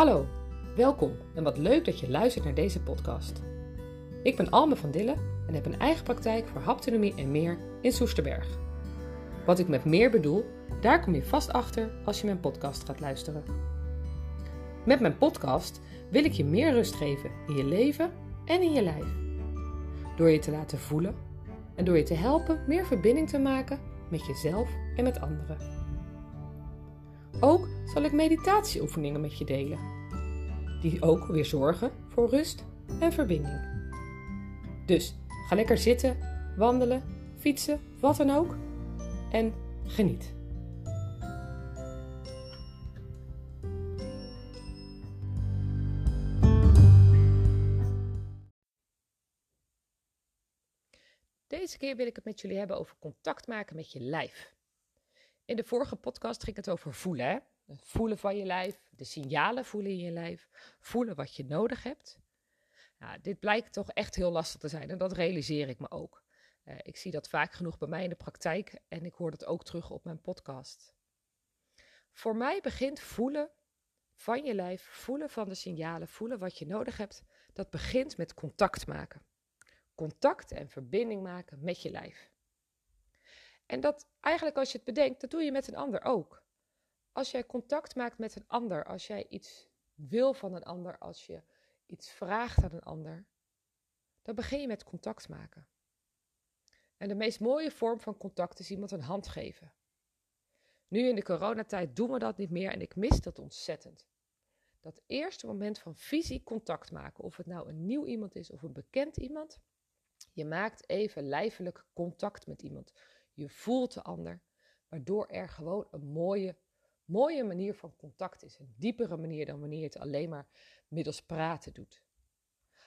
Hallo, welkom en wat leuk dat je luistert naar deze podcast. Ik ben Alme van Dille en heb een eigen praktijk voor haptonomie en meer in Soesterberg. Wat ik met meer bedoel, daar kom je vast achter als je mijn podcast gaat luisteren. Met mijn podcast wil ik je meer rust geven in je leven en in je lijf. Door je te laten voelen en door je te helpen meer verbinding te maken met jezelf en met anderen. Ook zal ik meditatieoefeningen met je delen, die ook weer zorgen voor rust en verbinding. Dus ga lekker zitten, wandelen, fietsen, wat dan ook en geniet. Deze keer wil ik het met jullie hebben over contact maken met je lijf. In de vorige podcast ging het over voelen. Hè? Het voelen van je lijf, de signalen voelen in je lijf, voelen wat je nodig hebt. Dit blijkt toch echt heel lastig te zijn en dat realiseer ik me ook. Uh, ik zie dat vaak genoeg bij mij in de praktijk en ik hoor dat ook terug op mijn podcast. Voor mij begint voelen van je lijf, voelen van de signalen, voelen wat je nodig hebt, dat begint met contact maken. Contact en verbinding maken met je lijf. En dat eigenlijk als je het bedenkt, dat doe je met een ander ook. Als jij contact maakt met een ander, als jij iets wil van een ander, als je iets vraagt aan een ander, dan begin je met contact maken. En de meest mooie vorm van contact is iemand een hand geven. Nu in de coronatijd doen we dat niet meer en ik mis dat ontzettend. Dat eerste moment van fysiek contact maken, of het nou een nieuw iemand is of een bekend iemand, je maakt even lijfelijk contact met iemand. Je voelt de ander, waardoor er gewoon een mooie, mooie manier van contact is. Een diepere manier dan wanneer je het alleen maar middels praten doet.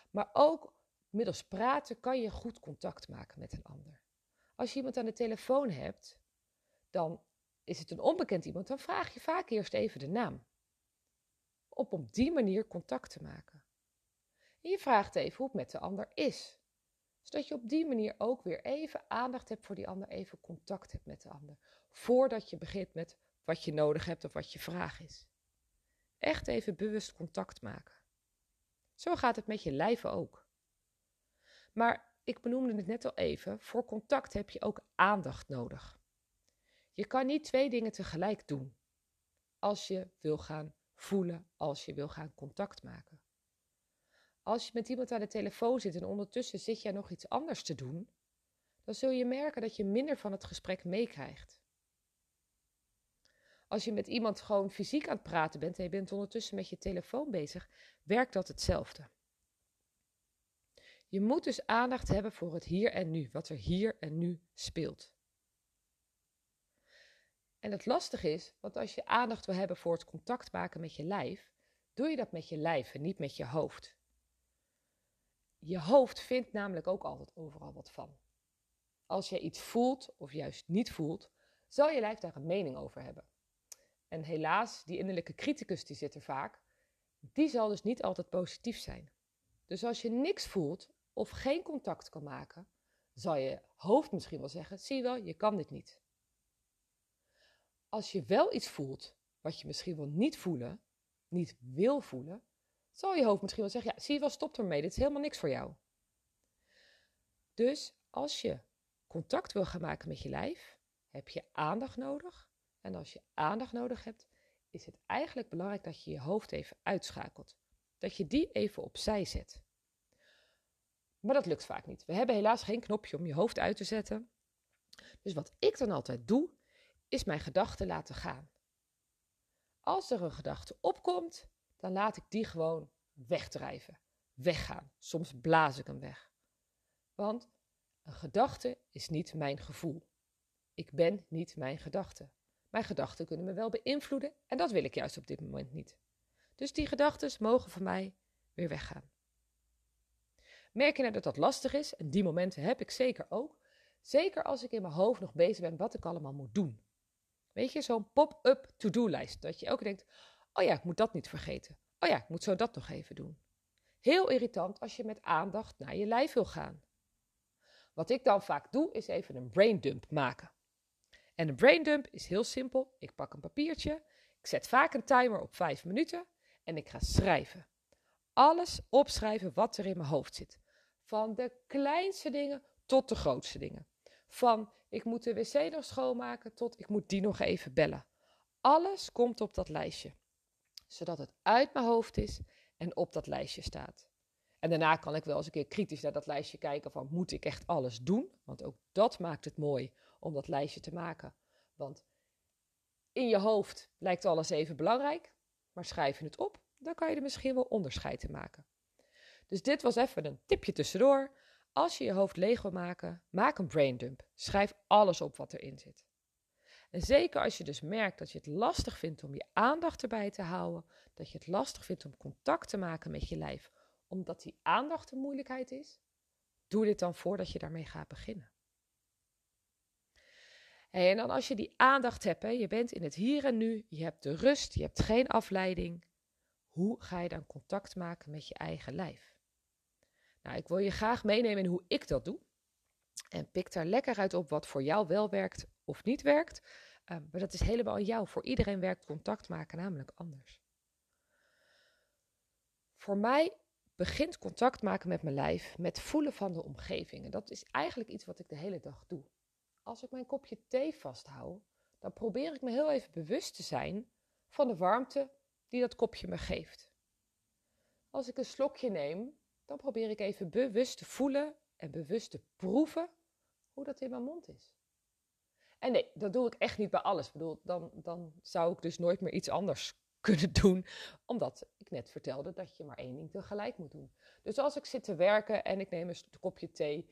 Maar ook middels praten kan je goed contact maken met een ander. Als je iemand aan de telefoon hebt, dan is het een onbekend iemand, dan vraag je vaak eerst even de naam. Op op die manier contact te maken. En je vraagt even hoe het met de ander is zodat je op die manier ook weer even aandacht hebt voor die ander, even contact hebt met de ander. Voordat je begint met wat je nodig hebt of wat je vraag is. Echt even bewust contact maken. Zo gaat het met je lijf ook. Maar ik benoemde het net al even, voor contact heb je ook aandacht nodig. Je kan niet twee dingen tegelijk doen als je wil gaan voelen, als je wil gaan contact maken. Als je met iemand aan de telefoon zit en ondertussen zit jij nog iets anders te doen, dan zul je merken dat je minder van het gesprek meekrijgt. Als je met iemand gewoon fysiek aan het praten bent en je bent ondertussen met je telefoon bezig, werkt dat hetzelfde. Je moet dus aandacht hebben voor het hier en nu, wat er hier en nu speelt. En het lastige is, want als je aandacht wil hebben voor het contact maken met je lijf, doe je dat met je lijf en niet met je hoofd. Je hoofd vindt namelijk ook altijd overal wat van. Als je iets voelt of juist niet voelt, zal je lijf daar een mening over hebben. En helaas, die innerlijke criticus die zit er vaak, die zal dus niet altijd positief zijn. Dus als je niks voelt of geen contact kan maken, zal je hoofd misschien wel zeggen: zie wel, je kan dit niet. Als je wel iets voelt wat je misschien wel niet voelen, niet wil voelen, zal je hoofd misschien wel zeggen: Ja, zie je wel, stop ermee, dit is helemaal niks voor jou. Dus als je contact wil gaan maken met je lijf, heb je aandacht nodig. En als je aandacht nodig hebt, is het eigenlijk belangrijk dat je je hoofd even uitschakelt. Dat je die even opzij zet. Maar dat lukt vaak niet. We hebben helaas geen knopje om je hoofd uit te zetten. Dus wat ik dan altijd doe, is mijn gedachten laten gaan. Als er een gedachte opkomt, dan laat ik die gewoon wegdrijven, weggaan. Soms blaas ik hem weg. Want een gedachte is niet mijn gevoel. Ik ben niet mijn gedachte. Mijn gedachten kunnen me wel beïnvloeden en dat wil ik juist op dit moment niet. Dus die gedachten mogen voor mij weer weggaan. Merk je nou dat dat lastig is? En die momenten heb ik zeker ook. Zeker als ik in mijn hoofd nog bezig ben wat ik allemaal moet doen. Weet je, zo'n pop-up to-do-lijst. Dat je ook denkt, Oh ja, ik moet dat niet vergeten. Oh ja, ik moet zo dat nog even doen. Heel irritant als je met aandacht naar je lijf wil gaan. Wat ik dan vaak doe, is even een braindump maken. En een braindump is heel simpel. Ik pak een papiertje, ik zet vaak een timer op 5 minuten En ik ga schrijven. Alles opschrijven wat er in mijn hoofd zit. Van de kleinste dingen tot de grootste dingen. Van ik moet de wc nog schoonmaken tot ik moet die nog even bellen. Alles komt op dat lijstje. Zodat het uit mijn hoofd is en op dat lijstje staat. En daarna kan ik wel eens een keer kritisch naar dat lijstje kijken van moet ik echt alles doen? Want ook dat maakt het mooi om dat lijstje te maken. Want in je hoofd lijkt alles even belangrijk, maar schrijf je het op, dan kan je er misschien wel onderscheid in maken. Dus dit was even een tipje tussendoor. Als je je hoofd leeg wil maken, maak een braindump. Schrijf alles op wat erin zit. En zeker als je dus merkt dat je het lastig vindt om je aandacht erbij te houden, dat je het lastig vindt om contact te maken met je lijf, omdat die aandacht een moeilijkheid is, doe dit dan voordat je daarmee gaat beginnen. en dan als je die aandacht hebt, hè, je bent in het hier en nu, je hebt de rust, je hebt geen afleiding, hoe ga je dan contact maken met je eigen lijf? Nou, ik wil je graag meenemen in hoe ik dat doe. En pik daar lekker uit op wat voor jou wel werkt of niet werkt. Ehm, maar dat is helemaal aan jou. Voor iedereen werkt contact maken namelijk anders. Voor mij begint contact maken met mijn lijf met voelen van de omgeving. En dat is eigenlijk iets wat ik de hele dag doe. Als ik mijn kopje thee vasthoud, dan probeer ik me heel even bewust te zijn van de warmte die dat kopje me geeft. Als ik een slokje neem, dan probeer ik even bewust te voelen en bewust te proeven hoe dat in mijn mond is. En nee, dat doe ik echt niet bij alles. Ik bedoel, dan, dan zou ik dus nooit meer iets anders kunnen doen, omdat ik net vertelde dat je maar één ding tegelijk moet doen. Dus als ik zit te werken en ik neem een kopje thee,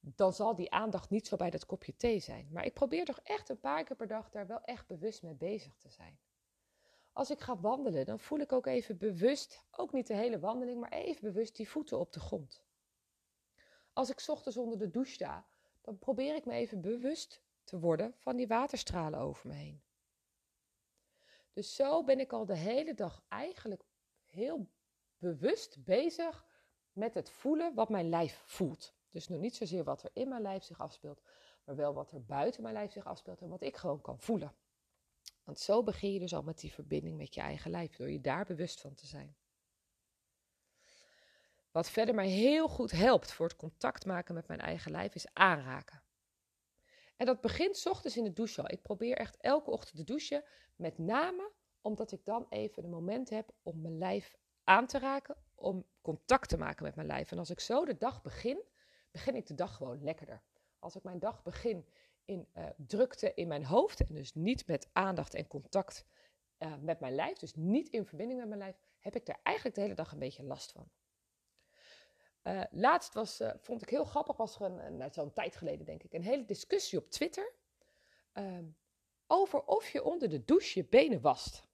dan zal die aandacht niet zo bij dat kopje thee zijn. Maar ik probeer toch echt een paar keer per dag daar wel echt bewust mee bezig te zijn. Als ik ga wandelen, dan voel ik ook even bewust, ook niet de hele wandeling, maar even bewust die voeten op de grond. Als ik ochtends onder de douche sta, dan probeer ik me even bewust te worden van die waterstralen over me heen. Dus zo ben ik al de hele dag eigenlijk heel bewust bezig met het voelen wat mijn lijf voelt. Dus nog niet zozeer wat er in mijn lijf zich afspeelt, maar wel wat er buiten mijn lijf zich afspeelt en wat ik gewoon kan voelen. Want zo begin je dus al met die verbinding met je eigen lijf, door je daar bewust van te zijn. Wat verder mij heel goed helpt voor het contact maken met mijn eigen lijf is aanraken. En dat begint ochtends in de douche al. Ik probeer echt elke ochtend te douchen, met name omdat ik dan even een moment heb om mijn lijf aan te raken, om contact te maken met mijn lijf. En als ik zo de dag begin, begin ik de dag gewoon lekkerder. Als ik mijn dag begin in uh, drukte in mijn hoofd en dus niet met aandacht en contact uh, met mijn lijf, dus niet in verbinding met mijn lijf, heb ik daar eigenlijk de hele dag een beetje last van. Uh, laatst was, vond ik heel grappig, was er een, nou, zo'n tijd geleden denk ik, een hele discussie op Twitter ehm, over of je onder de douche je benen wast.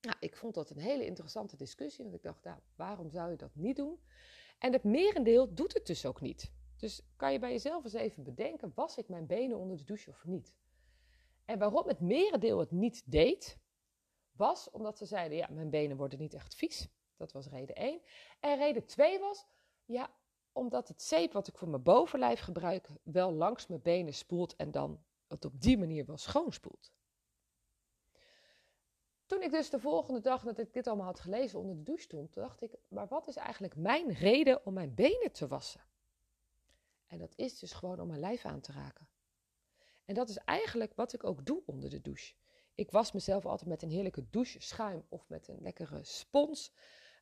Nou, ik vond dat een hele interessante discussie, want ik dacht, nou, waarom zou je dat niet doen? En het merendeel doet het dus ook niet. Dus kan je bij jezelf eens even bedenken, was ik mijn benen onder de douche of niet? En waarom het merendeel het niet deed, was omdat ze zeiden, ja, mijn benen worden niet echt vies. Dat was reden 1. En reden 2 was, ja, omdat het zeep wat ik voor mijn bovenlijf gebruik wel langs mijn benen spoelt en dan het op die manier wel schoonspoelt. Toen ik dus de volgende dag dat ik dit allemaal had gelezen onder de douche stond, dacht ik, maar wat is eigenlijk mijn reden om mijn benen te wassen? En dat is dus gewoon om mijn lijf aan te raken. En dat is eigenlijk wat ik ook doe onder de douche. Ik was mezelf altijd met een heerlijke doucheschuim of met een lekkere spons.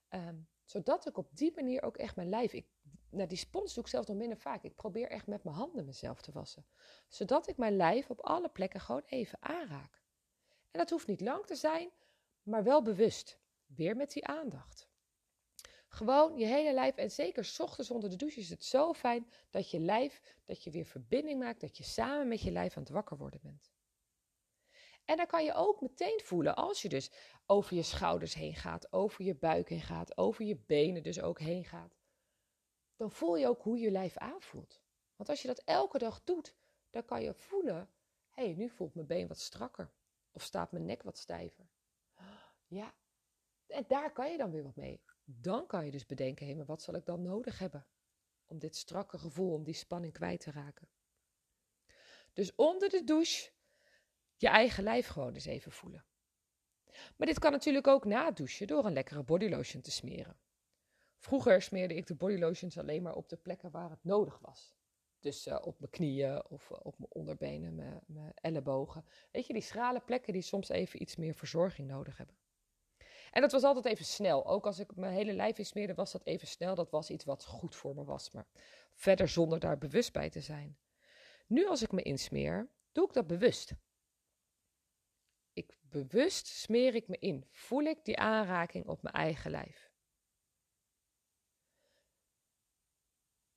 Ehm, zodat ik op die manier ook echt mijn lijf. Ik, nou, die spons doe ik zelf nog minder vaak. Ik probeer echt met mijn handen mezelf te wassen. Zodat ik mijn lijf op alle plekken gewoon even aanraak. En dat hoeft niet lang te zijn, maar wel bewust. Weer met die aandacht. Gewoon je hele lijf en zeker s ochtends onder de douche is het zo fijn dat je lijf, dat je weer verbinding maakt, dat je samen met je lijf aan het wakker worden bent. En dan kan je ook meteen voelen als je dus over je schouders heen gaat, over je buik heen gaat, over je benen dus ook heen gaat. Dan voel je ook hoe je lijf aanvoelt. Want als je dat elke dag doet, dan kan je voelen, hé, hey, nu voelt mijn been wat strakker. Of staat mijn nek wat stijver. Ja, en daar kan je dan weer wat mee. Dan kan je dus bedenken, hé, maar wat zal ik dan nodig hebben om dit strakke gevoel, om die spanning kwijt te raken? Dus onder de douche je eigen lijf gewoon eens even voelen. Maar dit kan natuurlijk ook na douchen door een lekkere bodylotion te smeren. Vroeger smeerde ik de bodylotions alleen maar op de plekken waar het nodig was. Dus uh, op mijn knieën of uh, op mijn onderbenen, mijn, mijn, ellebogen. Weet je, die schrale plekken die soms even iets meer verzorging nodig hebben. En dat was altijd even snel. Ook als ik mijn hele lijf insmeerde, was dat even snel. Dat was iets wat goed voor me was. Maar verder zonder daar bewust bij te zijn. Nu als ik me insmeer, doe ik dat bewust. Ik bewust smeer ik me in. Voel ik die aanraking op mijn eigen lijf.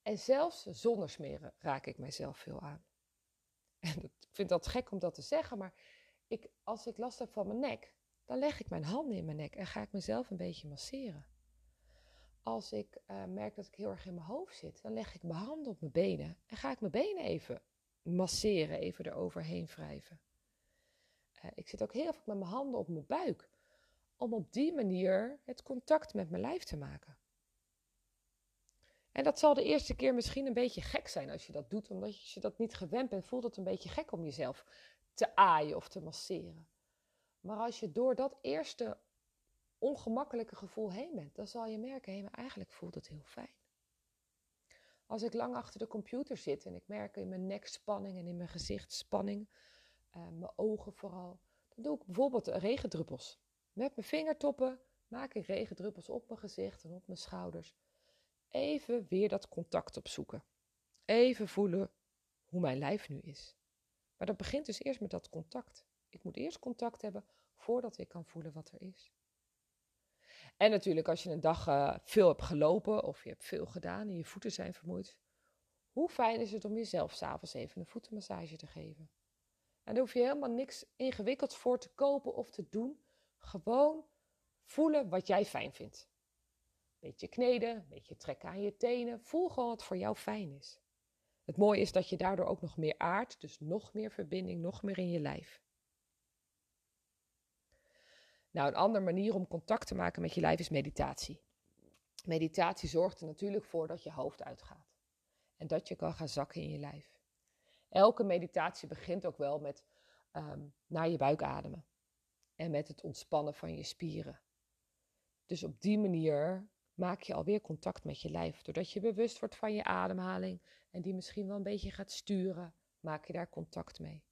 En zelfs zonder smeren raak ik mijzelf veel aan. En ik vind dat gek om dat te zeggen, maar ik, als ik last heb van mijn nek, dan leg ik mijn handen in mijn nek en ga ik mezelf een beetje masseren. Als ik uh, merk dat ik heel erg in mijn hoofd zit, dan leg ik mijn handen op mijn benen en ga ik mijn benen even masseren, even eroverheen wrijven. Ik zit ook heel vaak met mijn handen op mijn buik, om op die manier het contact met mijn lijf te maken. En dat zal de eerste keer misschien een beetje gek zijn als je dat doet, omdat je dat niet gewend bent, voelt het een beetje gek om jezelf te aaien of te masseren. Maar als je door dat eerste ongemakkelijke gevoel heen bent, dan zal je merken, hé, maar eigenlijk voelt het heel fijn. Als ik lang achter de computer zit en ik merk in mijn nek spanning en in mijn gezicht spanning, uh, mijn ogen vooral, dan doe ik bijvoorbeeld regendruppels. Met mijn vingertoppen maak ik regendruppels op mijn gezicht en op mijn schouders even weer dat contact opzoeken. Even voelen hoe mijn lijf nu is. Maar dat begint dus eerst met dat contact. Ik moet eerst contact hebben voordat ik kan voelen wat er is. En natuurlijk, als je een dag uh, veel hebt gelopen of je hebt veel gedaan en je voeten zijn vermoeid, hoe fijn is het om jezelf s'avonds even een voetenmassage te geven? En daar hoef je helemaal niks ingewikkelds voor te kopen of te doen. Gewoon voelen wat jij fijn vindt. Beetje kneden, beetje trekken aan je tenen. Voel gewoon wat voor jou fijn is. Het mooie is dat je daardoor ook nog meer aardt, dus nog meer verbinding, nog meer in je lijf. Nou, een andere manier om contact te maken met je lijf is meditatie. Meditatie zorgt er natuurlijk voor dat je hoofd uitgaat en dat je kan gaan zakken in je lijf. Elke meditatie begint ook wel met um, naar je buik ademen en met het ontspannen van je spieren. Dus op die manier maak je alweer contact met je lijf. Doordat je bewust wordt van je ademhaling en die misschien wel een beetje gaat sturen, maak je daar contact mee.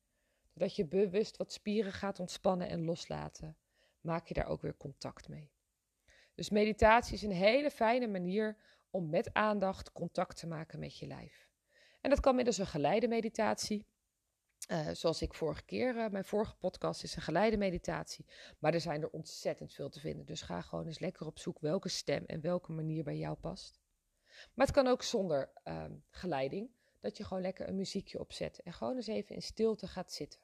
Doordat je bewust wat spieren gaat ontspannen en loslaten, maak je daar ook weer contact mee. Dus meditatie is een hele fijne manier om met aandacht contact te maken met je lijf. En dat kan middels een geleide meditatie. Uh, zoals ik vorige keer, uh, mijn vorige podcast is een geleide meditatie. Maar er zijn er ontzettend veel te vinden. Dus ga gewoon eens lekker op zoek welke stem en welke manier bij jou past. Maar het kan ook zonder uh, geleiding. Dat je gewoon lekker een muziekje opzet en gewoon eens even in stilte gaat zitten.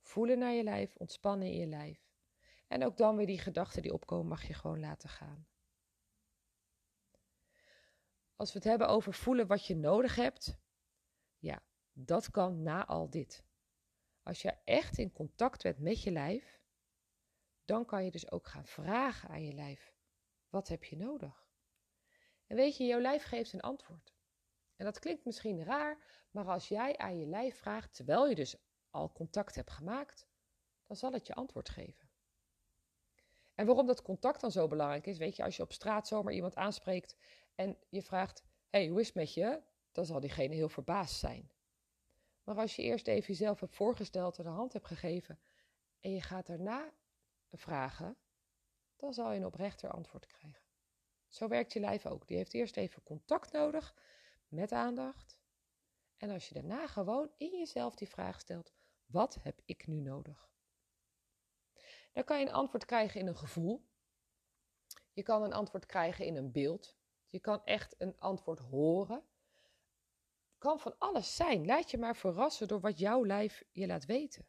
Voelen naar je lijf, ontspannen in je lijf. En ook dan weer die gedachten die opkomen mag je gewoon laten gaan. Als we het hebben over voelen wat je nodig hebt. Ja, dat kan na al dit. Als je echt in contact bent met je lijf, dan kan je dus ook gaan vragen aan je lijf: wat heb je nodig? En weet je, jouw lijf geeft een antwoord. En dat klinkt misschien raar, maar als jij aan je lijf vraagt, terwijl je dus al contact hebt gemaakt, dan zal het je antwoord geven. En waarom dat contact dan zo belangrijk is, weet je, als je op straat zomaar iemand aanspreekt en je vraagt: hey, hoe is het met je? Dan zal diegene heel verbaasd zijn. Maar als je eerst even jezelf hebt voorgesteld en de hand hebt gegeven en je gaat daarna vragen, dan zal je een oprechter antwoord krijgen. Zo werkt je lijf ook. Die heeft eerst even contact nodig met aandacht. En als je daarna gewoon in jezelf die vraag stelt: wat heb ik nu nodig? Dan kan je een antwoord krijgen in een gevoel. Je kan een antwoord krijgen in een beeld. Je kan echt een antwoord horen kan van alles zijn. Laat je maar verrassen door wat jouw lijf je laat weten.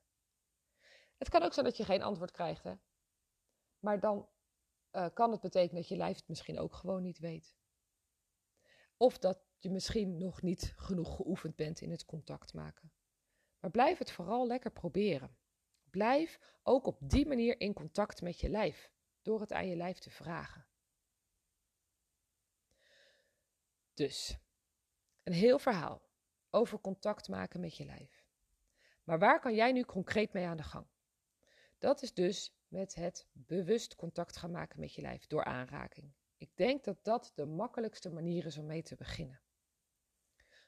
Het kan ook zijn dat je geen antwoord krijgt, hè? maar dan uh, kan het betekenen dat je lijf het misschien ook gewoon niet weet. Of dat je misschien nog niet genoeg geoefend bent in het contact maken. Maar blijf het vooral lekker proberen. Blijf ook op die manier in contact met je lijf, door het aan je lijf te vragen. Dus, een heel verhaal over contact maken met je lijf. Maar waar kan jij nu concreet mee aan de gang? Dat is dus met het bewust contact gaan maken met je lijf door aanraking. Ik denk dat dat de makkelijkste manier is om mee te beginnen.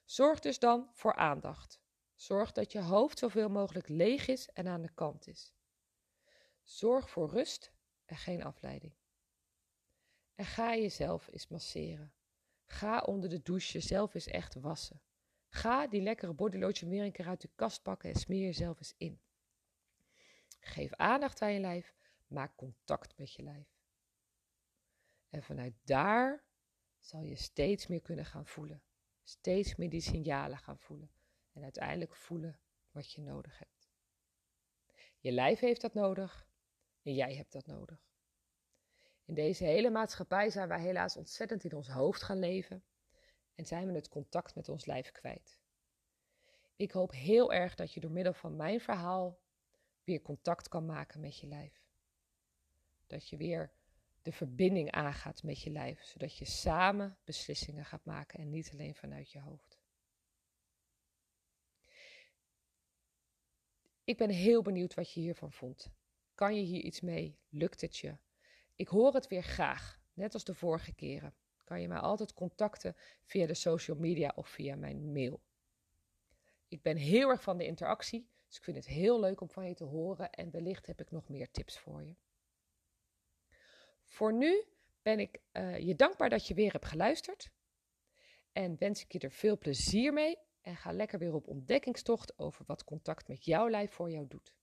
Zorg dus dan voor aandacht. Zorg dat je hoofd zoveel mogelijk leeg is en aan de kant is. Zorg voor rust en geen afleiding. En ga jezelf eens masseren. Ga onder de douche jezelf eens echt wassen. Ga die lekkere bodylotion weer een keer uit de kast pakken en smeer jezelf eens in. Geef aandacht aan je lijf. Maak contact met je lijf. En vanuit daar zal je steeds meer kunnen gaan voelen. Steeds meer die signalen gaan voelen. En uiteindelijk voelen wat je nodig hebt. Je lijf heeft dat nodig en jij hebt dat nodig. In deze hele maatschappij zijn wij helaas ontzettend in ons hoofd gaan leven en zijn we het contact met ons lijf kwijt. Ik hoop heel erg dat je door middel van mijn verhaal weer contact kan maken met je lijf. Dat je weer de verbinding aangaat met je lijf, zodat je samen beslissingen gaat maken en niet alleen vanuit je hoofd. Ik ben heel benieuwd wat je hiervan vond. Kan je hier iets mee? Lukt het je? Ik hoor het weer graag, net als de vorige keren. Kan je mij altijd contacten via de social media of via mijn mail. Ik ben heel erg van de interactie, dus ik vind het heel leuk om van je te horen en wellicht heb ik nog meer tips voor je. Voor nu ben ik uh, je dankbaar dat je weer hebt geluisterd en wens ik je er veel plezier mee en ga lekker weer op ontdekkingstocht over wat contact met jouw lijf voor jou doet.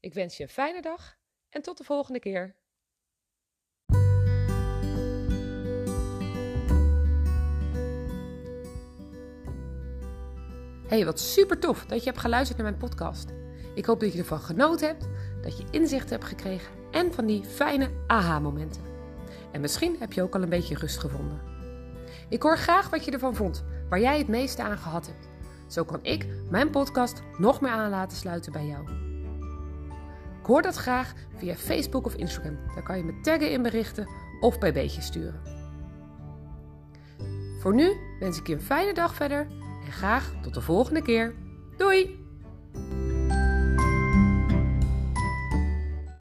Ik wens je een fijne dag en tot de volgende keer. Hey, wat super tof dat je hebt geluisterd naar mijn podcast. Ik hoop dat je ervan genoten hebt, dat je inzicht hebt gekregen en van die fijne aha-momenten. En misschien heb je ook al een beetje rust gevonden. Ik hoor graag wat je ervan vond, waar jij het meeste aan gehad hebt. Zo kan ik mijn podcast nog meer aan laten sluiten bij jou. Ik hoor dat graag via Facebook of Instagram. Daar kan je me taggen in berichten of bij beetjes sturen. Voor nu wens ik je een fijne dag verder en graag tot de volgende keer. Doei!